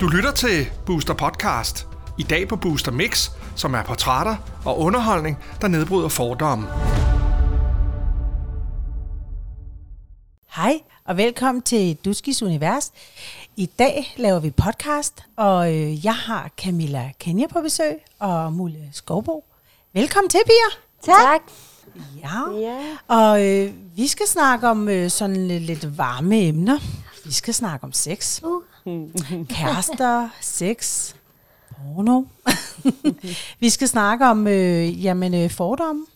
Du lytter til Booster Podcast. I dag på Booster Mix, som er portrætter og underholdning, der nedbryder fordomme. Hej og velkommen til Duskis Univers. I dag laver vi podcast, og øh, jeg har Camilla Kenya på besøg og Mulle Skovbo. Velkommen til, piger. Tak. Ja, Ja. og øh, vi skal snakke om øh, sådan lidt, lidt varme emner. Vi skal snakke om sex, Uh. kærester, sex, porno. vi skal snakke om øh, jamen, øh, fordomme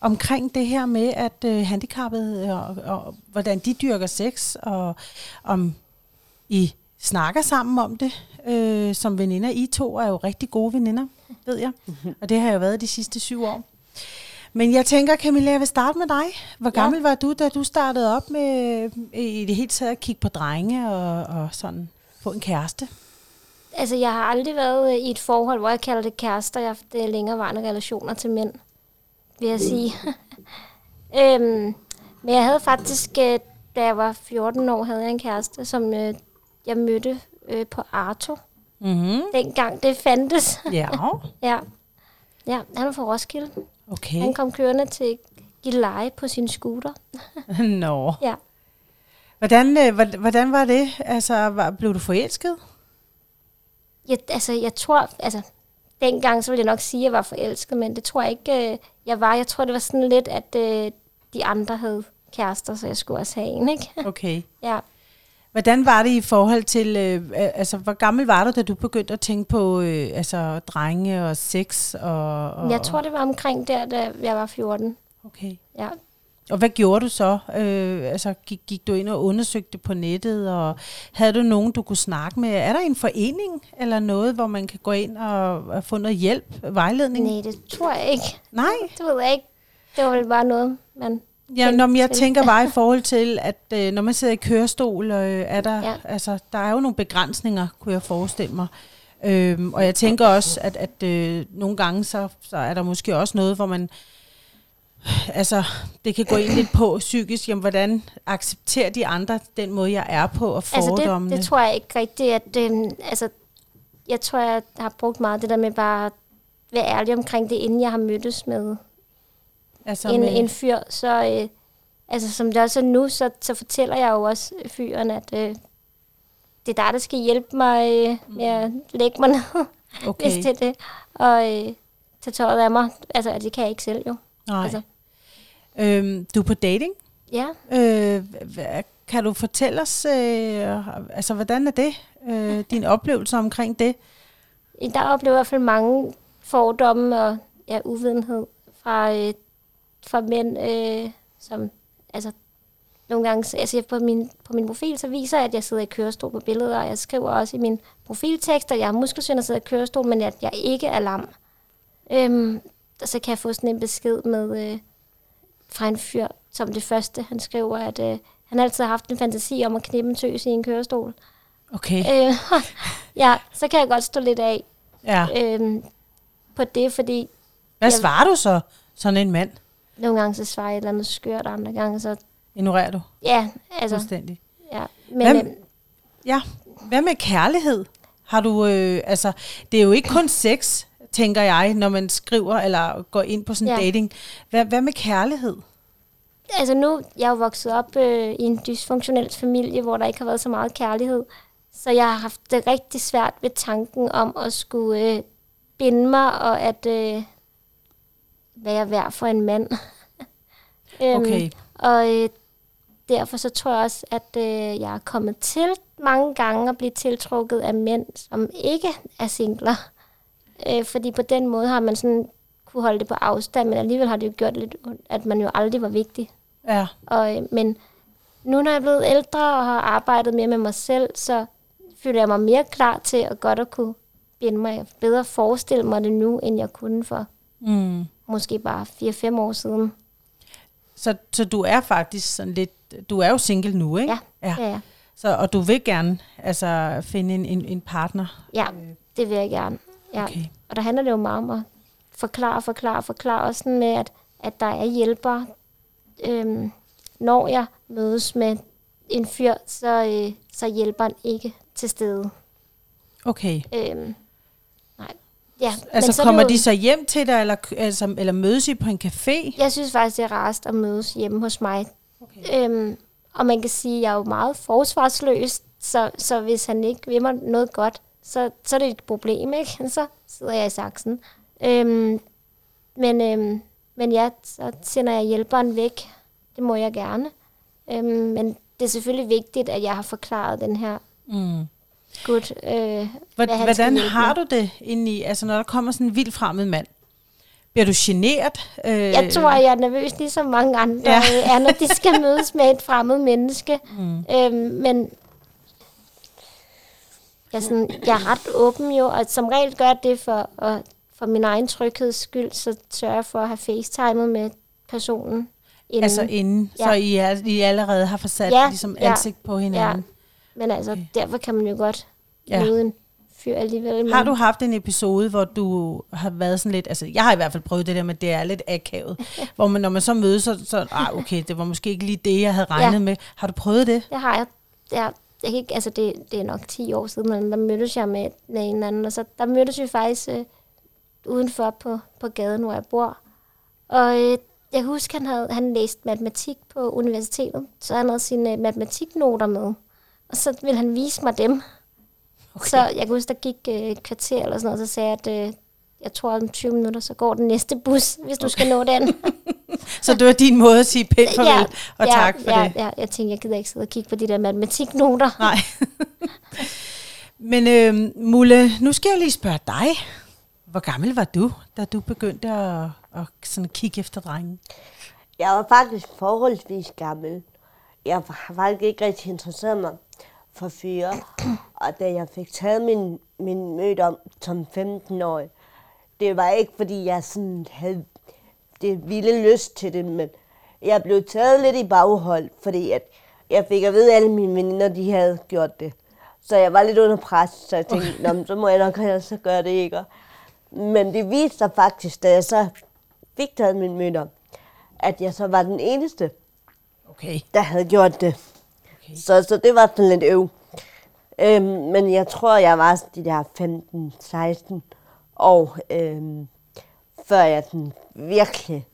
omkring det her med, at øh, handicappede, og, og hvordan de dyrker sex, og om I snakker sammen om det øh, som veninder. I to er jo rigtig gode veninder, ved jeg. Og det har jeg været de sidste syv år. Men jeg tænker, Camilla, jeg vil starte med dig. Hvor Ja. gammel var du, da du startede op med i det hele taget at kigge på drenge og, og sådan få en kæreste? Altså, jeg har aldrig været øh, i et forhold, hvor jeg kalder det kærester. Jeg har øh, længerevarende relationer til mænd, vil jeg sige. øhm, men jeg havde faktisk, øh, da jeg var 14 år, havde jeg en kæreste, som øh, jeg mødte øh, på Arto. Mm-hmm. Dengang det fandtes. Ja, ja. ja, han var fra Roskilde. Okay. Han kom kørende til Gilleleje på sin scooter. Nå. Ja. Hvordan, øh, hvordan- hvordan var det? Altså, var, blev du forelsket? Jeg, altså, jeg tror, altså, dengang så ville jeg nok sige, at jeg var forelsket, men det tror jeg ikke, øh, jeg var. Jeg tror, det var sådan lidt, at øh, de andre havde kærester, så jeg skulle også have en, ikke? Okay. ja. Hvordan var det i forhold til, øh, altså, hvor gammel var du, da du begyndte at tænke på øh, altså, drenge og sex? Og, og, Jeg tror, det var omkring der, da jeg var 14. Okay. Ja. Og hvad gjorde du så? Øh, altså, gik, gik du ind og undersøgte på nettet, og havde du nogen, du kunne snakke med? Er der en forening eller noget, hvor man kan gå ind og, og få noget hjælp, vejledning? Nej, det tror jeg ikke. Nej? Det ved jeg ikke. Det var vel bare noget, man... Ja, når, jeg tænker bare i forhold til, at øh, når man sidder i kørestol, øh, er der, ja. Altså, der er jo nogle begrænsninger, kunne jeg forestille mig. Øhm, og jeg tænker også, at, at øh, nogle gange, så, så er der måske også noget, hvor man, altså, det kan gå ind lidt på psykisk, jamen, hvordan accepterer de andre den måde, jeg er på, og Altså, fordommene? det, det tror jeg ikke rigtigt, at... Øh, altså, jeg tror, jeg har brugt meget det der med bare at være ærlig omkring det, inden jeg har mødtes med altså, en, med- en fyr, så øh, altså som det også er nu, så, så fortæller jeg jo også fyren, at øh, det er dig, der skal hjælpe mig øh, med at lægge mig ned, okay. okay. hvis det er det, og øh, tage tøjet af mig. Altså, det kan jeg ikke selv jo. Nej. Altså, Øhm, du er på dating. ja, Øh, hvad, kan du fortælle os, øh, altså, hvordan er det? Øh, din oplevelse omkring det? der oplever jeg i hvert fald mange fordomme og ja, uvidenhed fra, øh, fra mænd, øh, som altså nogle gange, altså jeg på min, på min profil, så viser jeg, at jeg sidder i kørestol på billeder, og jeg skriver også i min profiltekst, at jeg har muskelsvind og sidder i kørestol, men at jeg ikke er lam. Øhm, og så kan jeg få sådan en besked med øh, fra en fyr, som det første, han skriver, at øh, han altid har haft en fantasi om at knippe en tøs i en kørestol. Okay. Øh, ja, så kan jeg godt stå lidt af Ja. øhm, på det, fordi Hvad jeg- svarer du så, sådan en mand? Nogle gange så svarer jeg et eller andet skørt, andre gange så, Ignorerer du ja, altså, fuldstændig? ja. Men, Hvem- øhm, Ja. Hvad med kærlighed? Har du, øh, altså, det er jo ikke kun sex, tænker jeg, når man skriver eller går ind på sådan en Ja. dating. Hvad, hvad med kærlighed? altså nu, jeg er jo vokset op øh, i en dysfunktionel familie, hvor der ikke har været så meget kærlighed. Så jeg har haft det rigtig svært ved tanken om at skulle øh, binde mig, og at øh, hvad jeg er værd for en mand. Øhm, Okay. Og øh, derfor så tror jeg også, at øh, jeg er kommet til mange gange at blive tiltrukket af mænd, som ikke er singler. Øh, fordi på den måde har man sådan kunne holde det på afstand, men alligevel har det jo gjort lidt at man jo aldrig var vigtig. Ja. Og, øh, men nu når jeg er blevet ældre og har arbejdet mere med mig selv, så føler jeg mig mere klar til at godt at kunne binde mig. Bedre forestille mig det nu, end jeg kunne for Mm. Måske bare 4-5 år siden. Så, så du er faktisk sådan lidt, du er jo single nu, ikke? Ja, ja. Ja, ja. Så, og du vil gerne altså, finde en, en, en partner? ja det vil jeg gerne. Ja. Okay. Og der handler det jo meget om at forklare, forklare, forklare. Også sådan med, at, at der er hjælper, øhm, når jeg mødes med en fyr, så, øh, så hjælper han ikke til stede. Okay. Øhm. Ja, Altså så er kommer jo- de så hjem til dig, eller, altså, eller mødes I på en café? Jeg synes faktisk, det er rarest at mødes hjemme hos mig. Okay. Øhm, og man kan sige, at jeg er jo meget forsvarsløs, så, så hvis han ikke vil mig noget godt, så, så er det et problem, ikke? Så sidder jeg i saksen. Øhm, men, øhm, men ja, så sender jeg hjælperen væk. Det må jeg gerne. Øhm, men det er selvfølgelig vigtigt, at jeg har forklaret den her Mm. Gut. Øh, hvad Hvad, hvordan har du det indeni, altså når der kommer sådan en vild fremmed mand? Bliver du generet? Øh, Jeg tror, jeg er nervøs, ligesom mange andre Ja. ja. er, når de skal mødes med et fremmed menneske. Mm. Øhm, men jeg er, sådan, jeg er ret åben jo, og som regel gør det for, og for min egen trygheds skyld, så sørger jeg for at have facetimet med personen. Inden. Altså inden, ja. Ja. så I, er, I allerede har forsat Ja, ligesom ja, ansigt på hinanden. Men altså, Okay. derfor kan man jo godt Ja. ja. møde en fyr alligevel. Har men- du haft en episode, hvor du har været sådan lidt, altså jeg har i hvert fald prøvet det der med, at det er lidt akavet, hvor man, når man så mødes, så, så ah, okay, det var måske ikke lige det, jeg havde regnet ja. Ja. med. Har du prøvet det? Det har jeg. jeg, jeg kan ikke, altså det, det er nok 10 år siden, men der mødtes jeg med, med en anden, og så der mødtes vi faktisk øh, udenfor på, på gaden, hvor jeg bor. Og øh, jeg husker, han havde han læst matematik på universitetet, så han havde sine øh, matematiknoter med. Og så ville han vise mig dem. Okay. Så jeg kan huske, der gik øh, et kvarter eller sådan noget, så sagde jeg, at øh, jeg tror, at om 20 minutter, så går den næste bus, hvis du skal nå den. Så det var din måde at sige pænt farvel og ja, tak for ja, det. Ja, jeg tænkte, jeg gider ikke sidde og kigge på de der matematiknoter. Nej. Men øh, Mulle, nu skal jeg lige spørge dig. Hvor gammel var du, da du begyndte at, at sådan kigge efter drengen? Jeg var faktisk forholdsvis gammel. Jeg har faktisk ikke rigtig interesseret mig for fyre. Og da jeg fik taget min, min møde om som 15-årig, det var ikke fordi jeg sådan havde det vilde lyst til det, men jeg blev taget lidt i baghold, fordi at jeg fik at vide, at alle mine veninder, de havde gjort det. Så jeg var lidt under pres, så jeg tænkte, men så må jeg nok så gøre det ikke. Men det viste sig faktisk, da jeg så fik taget min møde om, at jeg så var den eneste, Okay. der havde gjort det. Okay. Så, så det var sådan lidt øv. Øhm, men jeg tror, jeg var de der 15-16 år, øhm, før jeg sådan virkelig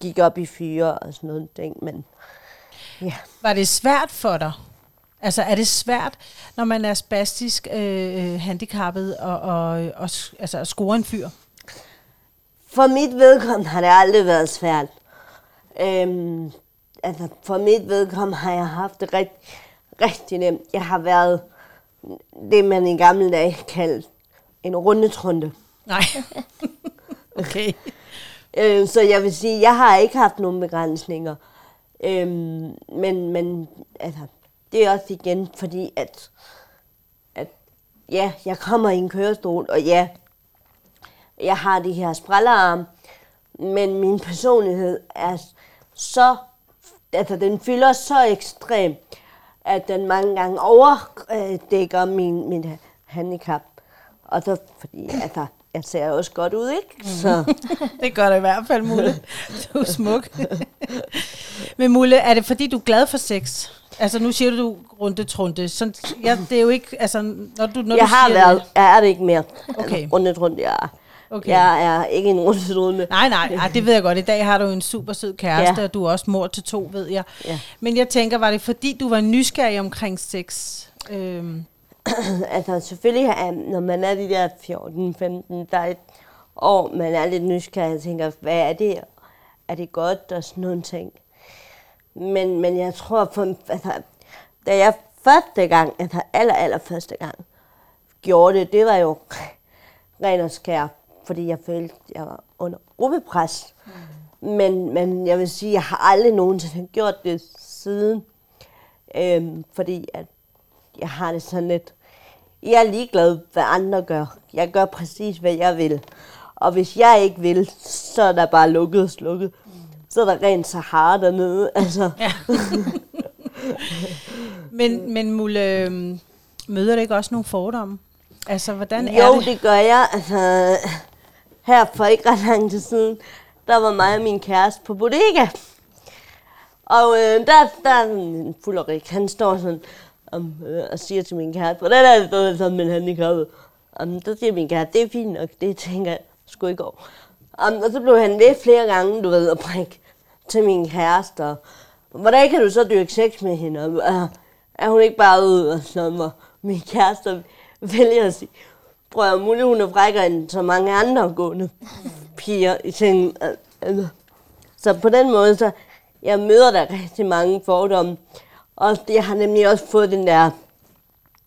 gik op i fyre og sådan noget ting. Men ja, Var det svært for dig? Altså er det svært, når man er spastisk øh, handicappet og, og, og, altså, at score en fyr? for mit vedkommende har det aldrig været svært. Øhm, altså for mit vedkommende har jeg haft det rigtig, rigtig nemt. Jeg har været det, man i gamle dage kaldte en rundetrunde. Nej. okay. Øh, så jeg vil sige, jeg har ikke haft nogen begrænsninger. Øhm, men, men altså, det er også igen fordi, at, at ja, jeg kommer i en kørestol, og ja, jeg har de her sprællerarm, men min personlighed er så, altså den fylder så ekstremt, at den mange gange overdækker min, min handicap. Og så, fordi altså, jeg ser også godt ud, ikke? Så, Det gør det i hvert fald, Mulle. Du er smuk. Men Mulle, er det fordi, du er glad for sex? Altså nu siger du, runde trunde. Sådan, ja, det er jo ikke, altså når du, når jeg du har siger været, Det, jeg er det ikke mere. Okay. Altså, rundet rundt, jeg er. Okay. Jeg er ikke en rundet runde. Nej, nej, nej, det ved jeg godt. I dag har du en super sød kæreste, ja. Og du er også mor til to, ved jeg. Ja. Men jeg tænker, var det fordi, du var nysgerrig omkring sex? Øhm, altså selvfølgelig, når man er de der 14-15, der er et år, man er lidt nysgerrig og tænker, hvad er det? Er det godt? Og sådan nogle ting. Men, men jeg tror, for, altså, da jeg første gang, altså aller, aller første gang, gjorde det, det var jo ren og skær, fordi jeg følte, jeg var under gruppepres. Mm. Men, men jeg vil sige, jeg har aldrig nogensinde gjort det siden. Øhm, fordi at jeg har det sådan lidt, jeg er ligeglad, hvad andre gør. Jeg gør præcis, hvad jeg vil. Og hvis jeg ikke vil, så er der bare lukket og slukket. Så er der rent Sahara dernede. Altså, ja. men, men Mulle, øhm, møder det ikke også nogle fordomme? Altså, hvordan er jo, det? det gør jeg. Altså, her for ikke ret lang tid siden, der var mig og min kæreste på bodega. Og øh, der, der er en fulderik, han står sådan um, øh, og siger til min kæreste, hvordan er det, sådan, sådan med handicappet? handicap? Um, der siger min kæreste, det er fint nok, det tænker jeg sgu ikke over. Um, og så blev han ved flere gange, du ved, at prikke til min kæreste. Og, hvordan kan du så dyrke sex med hende? Og, er, er hun ikke bare ude og sådan noget? Min kæreste vælger at sige, prøv at muligt, hun er frækkere end så mange andre gående piger i sengen. Altså, Så på den måde, så jeg møder der rigtig mange fordomme. Og jeg har nemlig også fået den der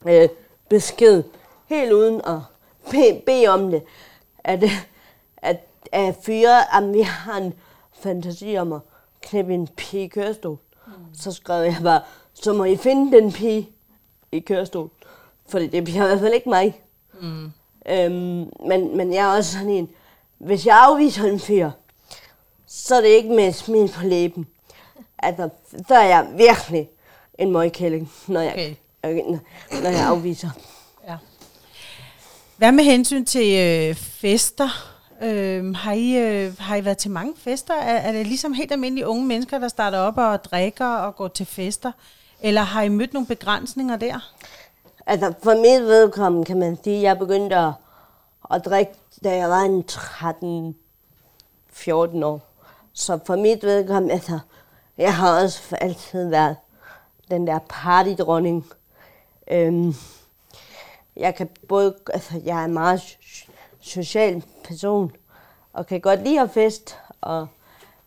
øh, besked, helt uden at bede be om det, at, at, at fyre, at vi har en fantasi om at knæppe en pige i kørestol. Mm. Så skrev jeg bare, så må I finde den pige i kørestol. Fordi det bliver i hvert fald ikke mig. Mm. Øhm, men, men jeg er også sådan en, hvis jeg afviser en fyr, så er det ikke med smil på læben. Altså, så er jeg virkelig en møgkælling, når jeg, okay. når jeg afviser. Ja. Hvad med hensyn til øh, fester? Øh, har, I, øh, har I været til mange fester? Er, er det ligesom helt almindelige unge mennesker, der starter op og drikker og går til fester? Eller har I mødt nogle begrænsninger der? Altså, for mit vedkommende kan man sige, at jeg begyndte at, at drikke, da jeg var en 13-14 år. Så for mit vedkommende, altså, jeg har også altid været den der partydronning. Øhm, jeg kan både, altså, jeg er en meget social person, og kan godt lide at fest, og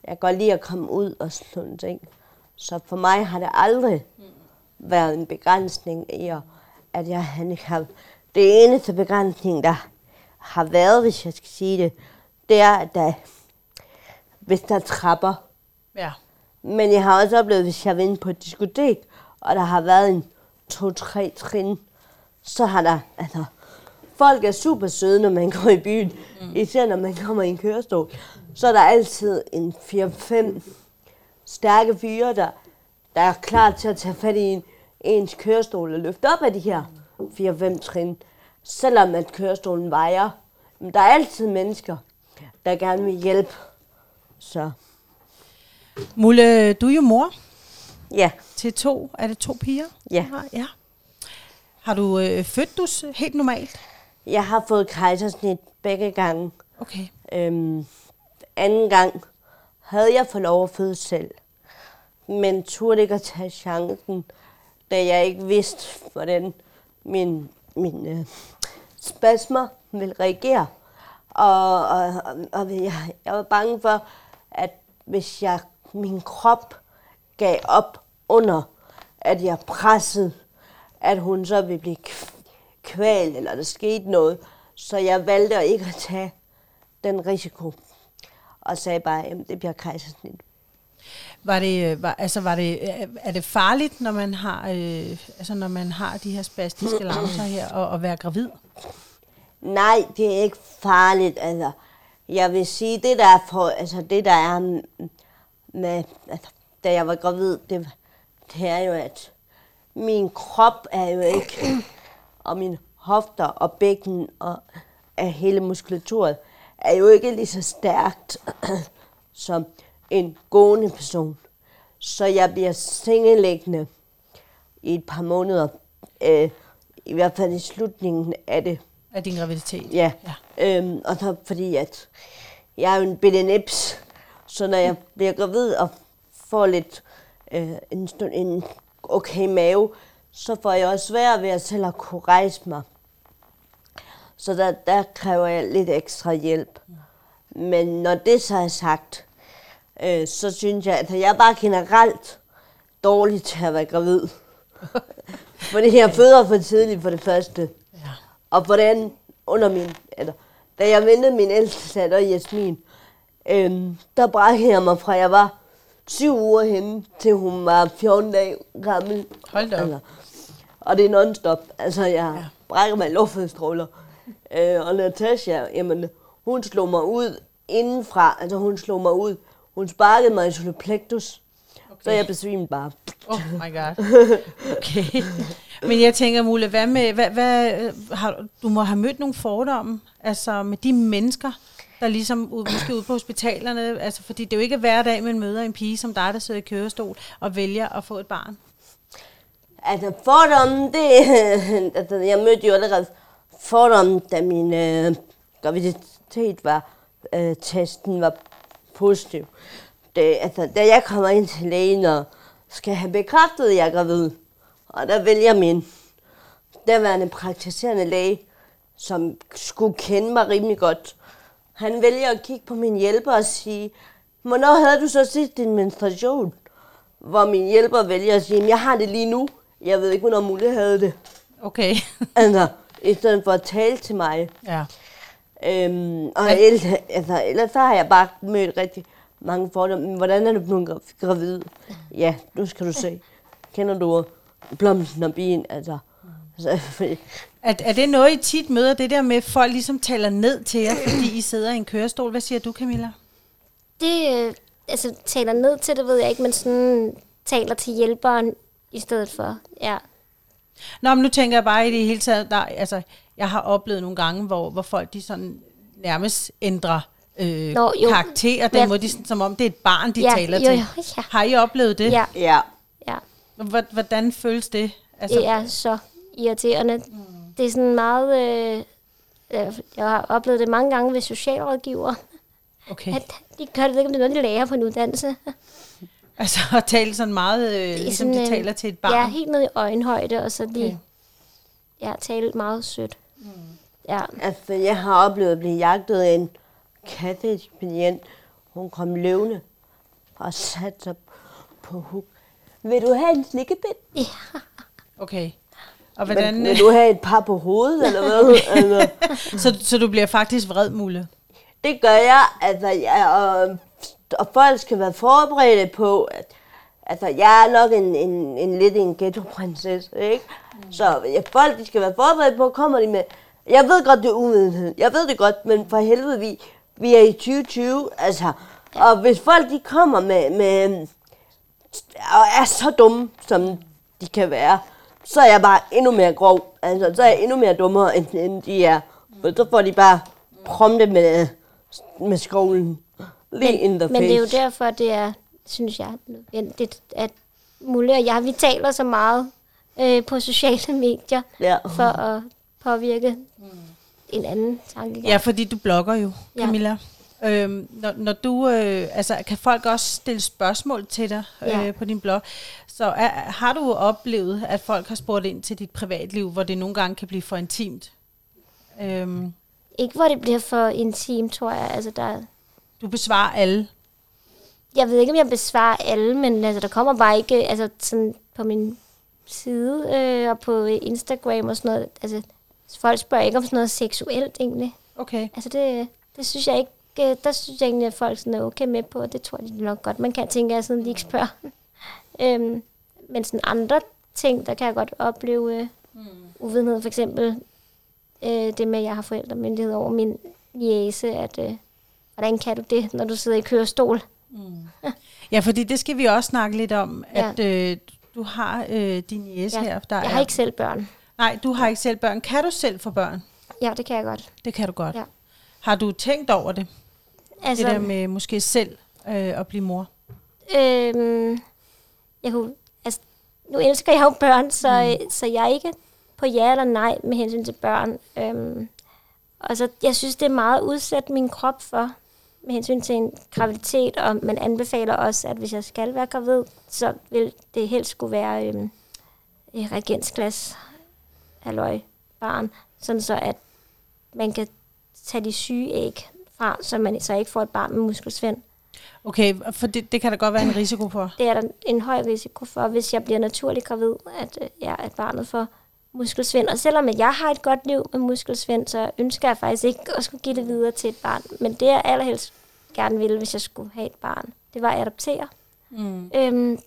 jeg kan godt lide at komme ud og sådan ting. Så for mig har det aldrig været en begrænsning i, at jeg er handicappet. Det eneste begrænsning, der har været, hvis jeg skal sige det, det er, at der, hvis der er trapper. Ja. Men jeg har også oplevet, hvis jeg er på et diskotek, og der har været en to-tre trin, så har der, altså, folk er super søde, når man går i byen. Mm. Især når man kommer i en kørestol. Så er der altid en 4-5 stærke fyre, der, der er klar til at tage fat i en, ens kørestol og løfte op af de her 4-5 trin. Selvom at kørestolen vejer. Men der er altid mennesker, der gerne vil hjælpe. Så. Mulle, du er jo mor. Ja. Til to, er det to piger? Ja. ja. Har du øh, født du helt normalt? Jeg har fået kejsersnit begge gange. Okay. Øhm, anden gang havde jeg fået lov at føde selv. Men turde ikke at tage chancen, da jeg ikke vidste, hvordan min, min øh, spasmer ville reagere. Og, og, og jeg, jeg var bange for, at hvis jeg min krop gav op under, at jeg pressede, at hun så ville blive kval, eller der skete noget. Så jeg valgte ikke at tage den risiko, og sagde bare, at det bliver kejsersnit. Var det, øh, var, altså var det, øh, er det farligt, når man har, øh, altså når man har de her spastiske lamser her, og og være gravid? Nej, det er ikke farligt. Altså, jeg vil sige, det der er, for, altså, det der er med, altså, da jeg var gravid, det, det er jo, at min krop er jo ikke, og min hofter og bækken og af hele muskulaturen er jo ikke lige så stærkt som en gående person. Så jeg bliver sengelæggende i et par måneder. Øh, I hvert fald i slutningen af det. Af din graviditet? Ja. ja. Øhm, og så fordi, at jeg er jo en bitte nips, så når jeg bliver gravid og får lidt øh, en, stund, en okay mave, så får jeg også svært ved at selv at kunne rejse mig. Så der, der kræver jeg lidt ekstra hjælp. Men når det så er sagt, øh, så synes jeg, at jeg er bare generelt dårlig til at være gravid. Fordi jeg føder for tidligt for det første. Ja. Og hvordan under min, eller, da jeg ventede min ældste datter Jasmin, øh, der brækkede jeg mig fra, jeg var syv uger henne, til hun var 14 dage gammel. Hold da altså, Og det er non-stop. Altså, jeg ja. brækker mig luftfodstråler. Øh, og Natasha, jamen, hun slog mig ud indenfra. Altså, hun slog mig ud. Hun sparkede mig i soleplektus. Okay. Så jeg besvimede bare. Oh my god. Okay. Men jeg tænker, Mulle, hvad med, hvad, hvad, har, du må have mødt nogle fordomme, altså med de mennesker, der ligesom ud, måske ude på hospitalerne, altså fordi det er jo ikke hver dag, man møder en pige som dig, der sidder i kørestol og vælger at få et barn. Altså fordommen, det, altså, jeg mødte jo allerede fordommen, da min øh, graviditet var, øh, testen var positiv. Det, altså, da jeg kommer ind til lægen og skal have bekræftet, at jeg er gravid, og der vælger min derværende praktiserende læge, som skulle kende mig rimelig godt. Han vælger at kigge på min hjælper og sige, hvornår havde du så sidst din menstruation? Hvor min hjælper vælger at sige, jeg har det lige nu. Jeg ved ikke, hvornår Mulle havde det. Okay. Altså, i stedet for at tale til mig. ja. Øhm, og ellers, altså, ellers så har jeg bare mødt rigtig mange fordomme. Men Hvordan er du blevet gra- gravid? Ja, nu skal du se. Kender du blomsten og bien? Altså, altså, Er, er det noget, I tit møder, det der med, at folk ligesom taler ned til jer, fordi I sidder i en kørestol? Hvad siger du, Camilla? Det, øh, altså, taler ned til det, ved jeg ikke, men sådan taler til hjælperen i stedet for. Ja. Nå, men nu tænker jeg bare i det hele taget, der, altså, jeg har oplevet nogle gange, hvor, hvor folk de sådan nærmest ændrer øh, Nå, jo. karakter, den Ja. måde, de, sådan, som om det er et barn, de Ja, taler jo, til. jo, ja. Har I oplevet det? Ja, ja. ja. Hvor- Hvordan føles det? Altså, det er så irriterende. Mm. Det er sådan meget... Øh, øh, jeg har oplevet det mange gange ved socialrådgiver. Okay. At de gør det, ikke, om det er noget, de lærer på en uddannelse. Altså at tale sådan meget, øh, ligesom de øh, taler til et barn. Ja, helt ned i øjenhøjde, og så Okay. de ja, tale meget sødt. Mm. Ja, Altså, jeg har oplevet at blive jagtet af en katteekspedient. Hun kom løvende og satte sig på huk. Vil du have en slikkepind? Okay. Og hvordan, Men, vil du have et par på hovedet, eller hvad? altså, så, så du bliver faktisk vred, Mulle? det gør jeg. Altså, jeg og, og folk skal være forberedte på, at altså, jeg er nok en, en, en lidt en ghetto-prinsesse, ikke? Så ja, folk de skal være forberedt på, kommer de med... Jeg ved godt, det er uvidenhed. Jeg ved det godt, men for helvede, vi, vi er i 2020, altså. Og hvis folk de kommer med, med og er så dumme, som de kan være, så er jeg bare endnu mere grov. Altså, så er jeg endnu mere dummere, end, end de er. Og så får de bare prompte med, med skolen. Lige men, in the men det er jo face. derfor, det er, synes jeg, nødvendigt, at Mulle og jeg, vi taler så meget øh, på sociale medier, Ja. for at påvirke en anden tanke. Ja, fordi du blogger jo, Ja. Camilla. Øhm, når, når du, øh, altså, kan folk også stille spørgsmål til dig øh, Ja. på din blog? Så er, har du oplevet, at folk har spurgt ind til dit privatliv, hvor det nogle gange kan blive for intimt? Øhm, Ikke hvor det bliver for intimt, tror jeg. Altså, der, du besvarer alle. jeg ved ikke, om jeg besvarer alle, men altså, der kommer bare ikke altså, sådan på min side øh, og på Instagram og sådan noget. Altså, folk spørger ikke om sådan noget seksuelt egentlig. Okay. Altså, det, det synes jeg ikke, øh, der synes jeg egentlig, at folk sådan er okay med på, og det tror de nok godt, man kan tænke, at sådan de ikke spørger. øhm, men sådan andre ting, der kan jeg godt opleve øh, uvidenhed. For eksempel øh, det med, at jeg har forældremyndighed over min jæse, at øh, hvordan kan du det, når du sidder i kørestol? Ja, fordi det skal vi også snakke lidt om, Ja. at øh, du har øh, din jæse Ja, her. Der Jeg er, har ikke selv børn. Nej, du har ikke selv børn. Kan du selv få børn? Ja, det kan jeg godt. Det kan du godt. Ja. Har du tænkt over det? Altså, det der med måske selv øh, at blive mor? Øhm, jeg kunne, altså, nu elsker jeg jo børn, så, mm. så jeg er ikke på ja eller nej med hensyn til børn. Øhm, og så, jeg synes, det er meget udsat min krop for med hensyn til en graviditet, og man anbefaler også, at hvis jeg skal være gravid, så vil det helst skulle være øhm, et reagensglas, halløj, barn, sådan så at man kan tage de syge æg fra, så man så ikke får et barn med muskelsvind. Okay, for det, det kan der godt være en risiko for. det er der en høj risiko for, hvis jeg bliver naturligt gravid, at, øh, ja, at barnet får muskelsvind. Og selvom at jeg har et godt liv med muskelsvind, så ønsker jeg faktisk ikke at skulle give det videre til et barn. Men det jeg allerhelst gerne ville, hvis jeg skulle have et barn, det var at adoptere. Mm. Øhm,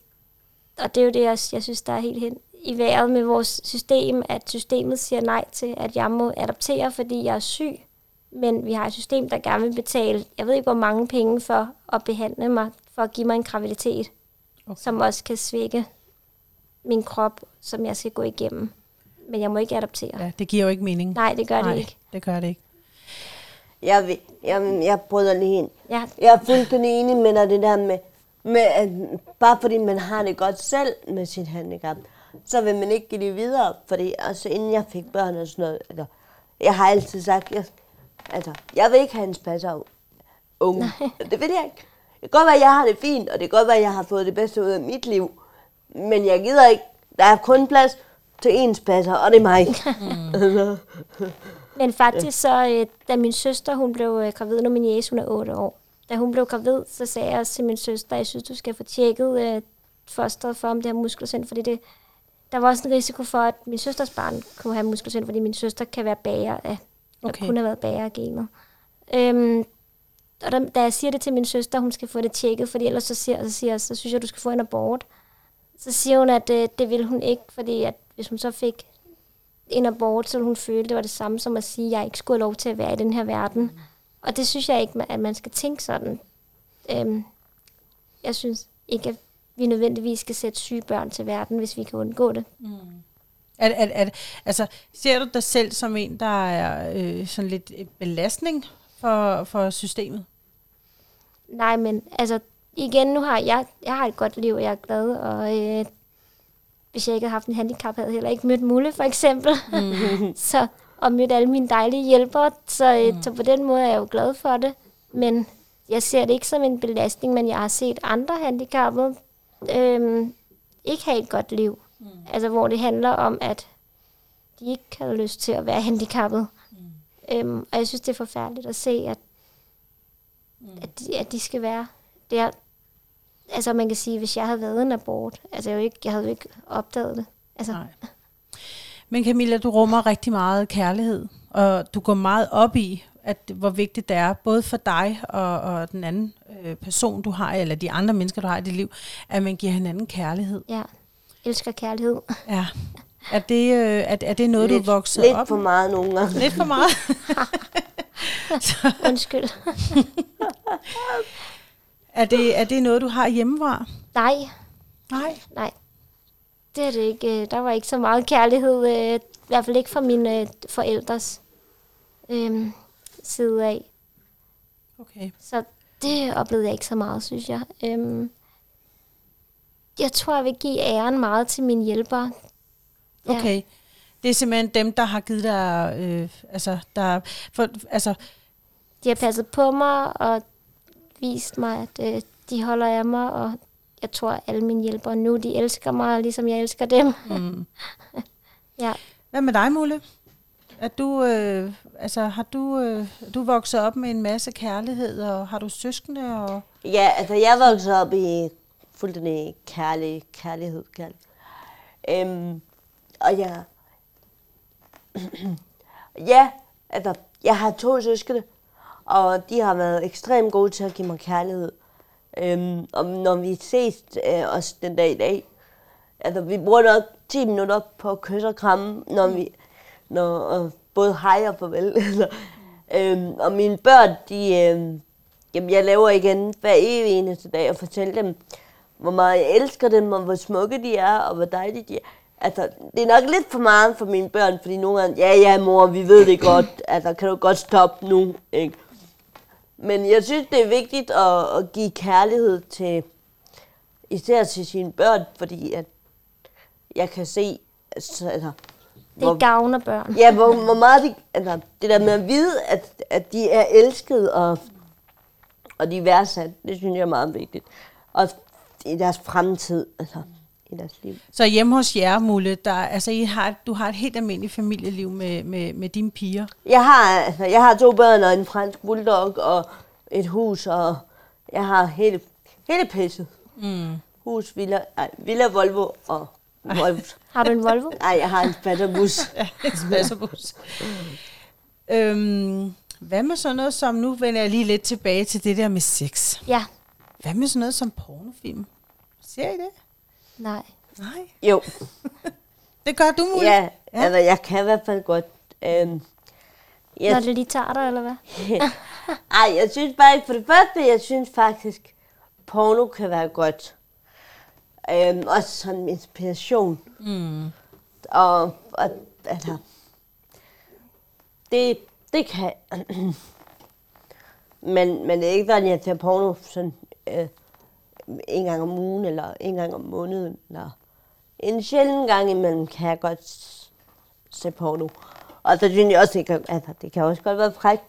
og det er jo det, jeg, jeg synes, der er helt hen i vejret med vores system, at systemet siger nej til, at jeg må adoptere, fordi jeg er syg. Men vi har et system, der gerne vil betale, jeg ved ikke hvor mange penge for at behandle mig, for at give mig en graviditet, okay. som også kan svække min krop, som jeg skal gå igennem. Men jeg må ikke adoptere. Ja. Det giver jo ikke mening. Nej, det gør Nej, det ikke. det gør det ikke. Jeg, vil- jeg, jeg bryder lige ind. Ja, Jeg er fuldstændig enig med dig, det der med, med at bare fordi man har det godt selv med sit handicap, så vil man ikke give det videre. Fordi altså, inden jeg fik børn og sådan noget, altså, jeg har altid sagt, jeg, altså, jeg vil ikke have en spasser unge. Det vil jeg ikke. Det kan godt være, at jeg har det fint, og det kan godt være, at jeg har fået det bedste ud af mit liv. Men jeg gider ikke. Der er kun plads til én spasser, og det er mig. Altså, Men faktisk så, øh, da min søster, hun blev øh, gravid, nu min jæs, hun er 8 år. Da hun blev gravid, så sagde jeg også til min søster, jeg synes, du skal få tjekket øh, fosteret for, om det har muskelsind, fordi det, der var også en risiko for, at min søsters barn kunne have muskelsind, fordi min søster kan være bager af, og Okay. kunne have været bager af genet. Øhm, og da, da jeg siger det til min søster, hun skal få det tjekket, fordi ellers så siger, så siger jeg, så synes jeg, du skal få en abort. Så siger hun, at øh, det vil hun ikke, fordi at hvis hun så fik en abort, så hun føle, det var det samme som at sige, at jeg ikke skulle have lov til at være i den her verden. Og det synes jeg ikke, at man skal tænke sådan. Øhm, jeg synes ikke, at vi nødvendigvis skal sætte syge børn til verden, hvis vi kan undgå det. Er, er, er, altså, ser du dig selv som en, der er øh, sådan lidt et belastning for, for systemet? Nej, men altså, igen, nu har jeg, jeg har et godt liv, og jeg er glad, og øh, hvis jeg ikke havde haft en handicap, havde jeg heller ikke mødt Mulle, for eksempel. Mm. så, og mødt alle mine dejlige hjælpere, så, øh, mm. så på den måde er jeg jo glad for det. Men jeg ser det ikke som en belastning, men jeg har set andre handicappede øh, ikke have et godt liv. Mm. Altså, hvor det handler om, at de ikke har lyst til at være handicappet. Mm. Øhm, og jeg synes, det er forfærdeligt at se, at at de, at de skal være der. Altså man kan sige, hvis jeg havde været en abort, altså jeg, jo ikke, jeg havde jo ikke opdaget det. Altså, Nej. Men Camilla, du rummer rigtig meget kærlighed, og du går meget op i, at hvor vigtigt det er, både for dig og, og den anden øh, person, du har, eller de andre mennesker, du har i dit liv, at man giver hinanden kærlighed. ja, elsker kærlighed. Ja. Er det, øh, er, er det noget, lidt, du vokser lidt op for med? meget nogle gange. Lidt for meget. Undskyld. er, det, er det noget, du har hjemmefra? nej, Nej. nej. Det er det ikke. Øh, Der var ikke så meget kærlighed. øh, I hvert fald ikke fra mine øh, forældres øhm, side af. Okay. Så det oplevede jeg ikke så meget, synes jeg. Øhm, jeg tror, jeg vil give æren meget til mine hjælpere. Ja. Okay. Det er simpelthen dem, der har givet dig, øh, altså, der, for, altså, De har passet på mig og vist mig, at øh, de holder af mig, og jeg tror, at alle mine hjælpere nu, de elsker mig, ligesom jeg elsker dem. mm. ja. Hvad med dig, Mulle? Er du, øh, altså, har du, øh, du vokset op med en masse kærlighed, og har du søskende? Og... Ja, altså jeg voksede op i fuldstændig kærlig, kærlighed. kærlighed. Øhm, og jeg... ja, altså jeg har to søskende, og de har været ekstremt gode til at give mig kærlighed. Øhm, og når vi ses øh, også den dag i dag, altså vi bruger nok 10 minutter på at kysse og kramme, når vi, når, og både hej og farvel. øhm, og mine børn, de, øh, jamen jeg laver igen hver evig eneste dag og fortæller dem, hvor meget jeg elsker dem, og hvor smukke de er, og hvor dejlige de er. Altså, det er nok lidt for meget for mine børn, fordi nogle gange, ja, ja, mor, vi ved det godt, altså, kan du godt stoppe nu, ikke? Men jeg synes, det er vigtigt at, at give kærlighed til, især til sine børn, fordi at jeg kan se, altså, altså Det gavner børn. Ja, hvor, hvor meget de, altså, det der med at vide, at, at de er elsket og, og de er værdsat, det synes jeg er meget vigtigt. Og i deres fremtid, altså i deres liv. Så hjemme hos jer, Mulle, der, altså, I har, du har et helt almindeligt familieliv med, med, med dine piger. Jeg har, altså, jeg har to børn og en fransk bulldog og et hus, og jeg har hele, hele pisset. Mm. Hus, villa, ej, villa Volvo og Volvo. Har du en Volvo? Nej, jeg har en spatterbus. Spasserbus. øhm, hvad med sådan noget som, nu vender jeg lige lidt tilbage til det der med sex. Ja. Hvad med sådan noget som pornofilm? Ser I det? Nej. Nej. Jo, Det gør du, Mulle? ja, ja. Altså, jeg kan i hvert fald godt. Øhm, jeg, Når det lige tager dig, eller hvad? Ej, jeg synes bare ikke, for det første, jeg synes faktisk, porno kan være godt. Øhm, også sådan inspiration. Mm. Og, og altså, det, det kan, Men, men det er ikke sådan, at jeg ser porno sådan, øh, en gang om ugen, eller en gang om måneden. Eller en sjælden gang imellem kan jeg godt se porno. Og så synes jeg også, det kan, altså, det kan også godt være frækt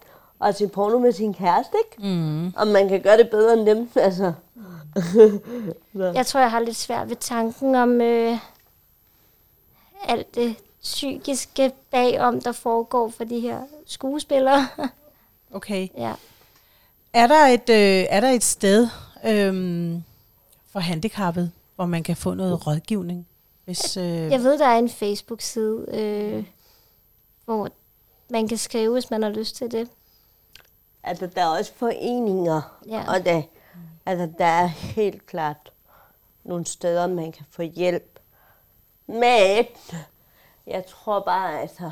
at se porno med sin kæreste, ikke? Mm. Og man kan gøre det bedre end dem, altså. Jeg tror, jeg har lidt svært ved tanken om øh, alt det psykiske bagom, der foregår for de her skuespillere. Okay. ja. Er der et, øh, er der et sted øhm, for handicappet, hvor man kan få noget rådgivning? Hvis, øh, Jeg ved, der er en Facebook-side, øh, hvor man kan skrive, hvis man har lyst til det. Altså, der er også foreninger, Ja. og det, altså, der er helt klart nogle steder, man kan få hjælp. Men jeg tror bare, altså,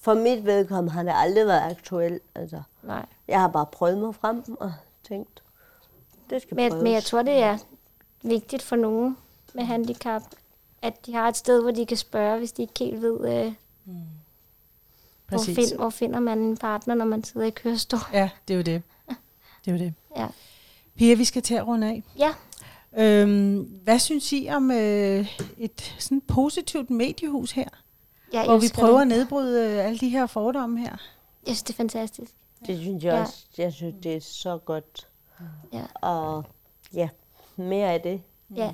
for mit vedkommende har det aldrig været aktuelt. Altså, Nej. jeg har bare prøvet mig frem og tænkt, det skal Men, prøves. men jeg tror, det er vigtigt for nogen med handicap, at de har et sted, hvor de kan spørge, hvis de ikke helt ved, øh, hvor, præcis. find, hvor finder man en partner, når man sidder i kørestol. Ja, det er jo det. Det er jo det. Ja. Pia, vi skal til at runde af. ja. Øhm, hvad synes I om øh, et sådan positivt mediehus her, Jeg hvor vi prøver det. at nedbryde øh, alle de her fordomme her? Jeg synes, det er fantastisk. Det synes jeg Ja. også. Jeg synes, det er så godt. Ja. Og ja, mere af det. Ja.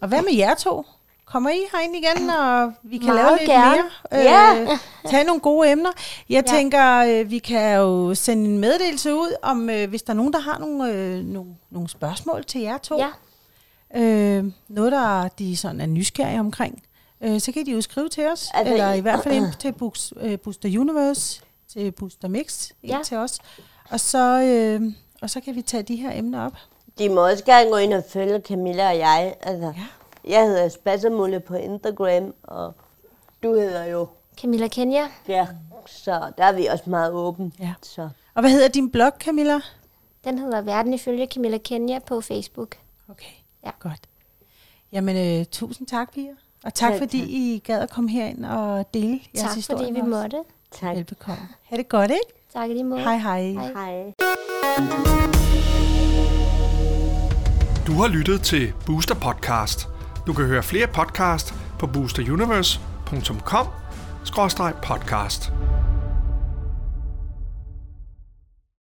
Og hvad med jer to? Kommer I herind igen, og vi kan Meget lave lidt gerne. mere? Ja. Tage nogle gode emner. Jeg Ja. tænker, øh, vi kan jo sende en meddelelse ud, om øh, hvis der er nogen, der har nogle, øh, nogle, nogle spørgsmål til jer to. ja. Øh, noget, der de sådan er nysgerrige omkring. Øh, så kan de jo skrive til os, Altså, eller i- i hvert fald ind til Books, øh, Booster Universe, til Booster Mix, ind Ja. til os. Og så, øh, og så kan vi tage de her emner op. De må også gerne gå ind og følge Camilla og jeg. Altså, Ja. Jeg hedder Spassamulle på Instagram, og du hedder jo... Camilla Kenya. Ja, så der er vi også meget åbne. Ja. Så Og hvad hedder din blog, Camilla? Den hedder Verden ifølge Camilla Kenya på Facebook. Okay, Ja. godt. Jamen, øh, tusind tak, Pia. Og tak, Selv fordi tak. I gad at komme herind og dele jeres Tak, historie fordi vi måtte. tak. Velbekomme. Ha' det godt, ikke? Tak lige måde. Hej, hej. Hej. Hej. Du har lyttet til Booster Podcast. Du kan høre flere podcast på boosteruniverse.com-podcast.